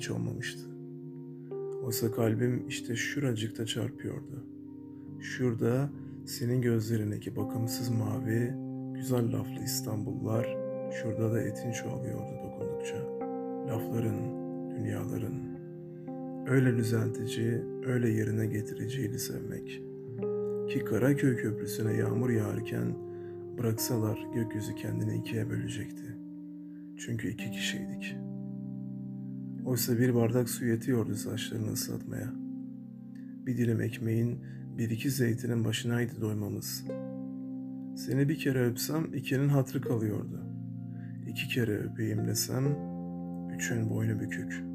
hiç olmamıştı. Oysa kalbim işte şuracıkta çarpıyordu. Şurada senin gözlerindeki bakımsız mavi, güzel laflı İstanbullar, şurada da etin çoğalıyordu dokundukça. Lafların, dünyaların. Öyle düzeltici, öyle yerine getiriciydi sevmek. Ki Karaköy Köprüsü'ne yağmur yağarken bıraksalar gökyüzü kendini ikiye bölecekti. Çünkü iki kişiydik. Oysa bir bardak su yetiyordu saçlarını ıslatmaya. Bir dilim ekmeğin, bir iki zeytinin başınaydı doymamız. Seni bir kere öpsem ikinin hatrı kalıyordu. İki kere öpeyim desem üçün boynu bükük.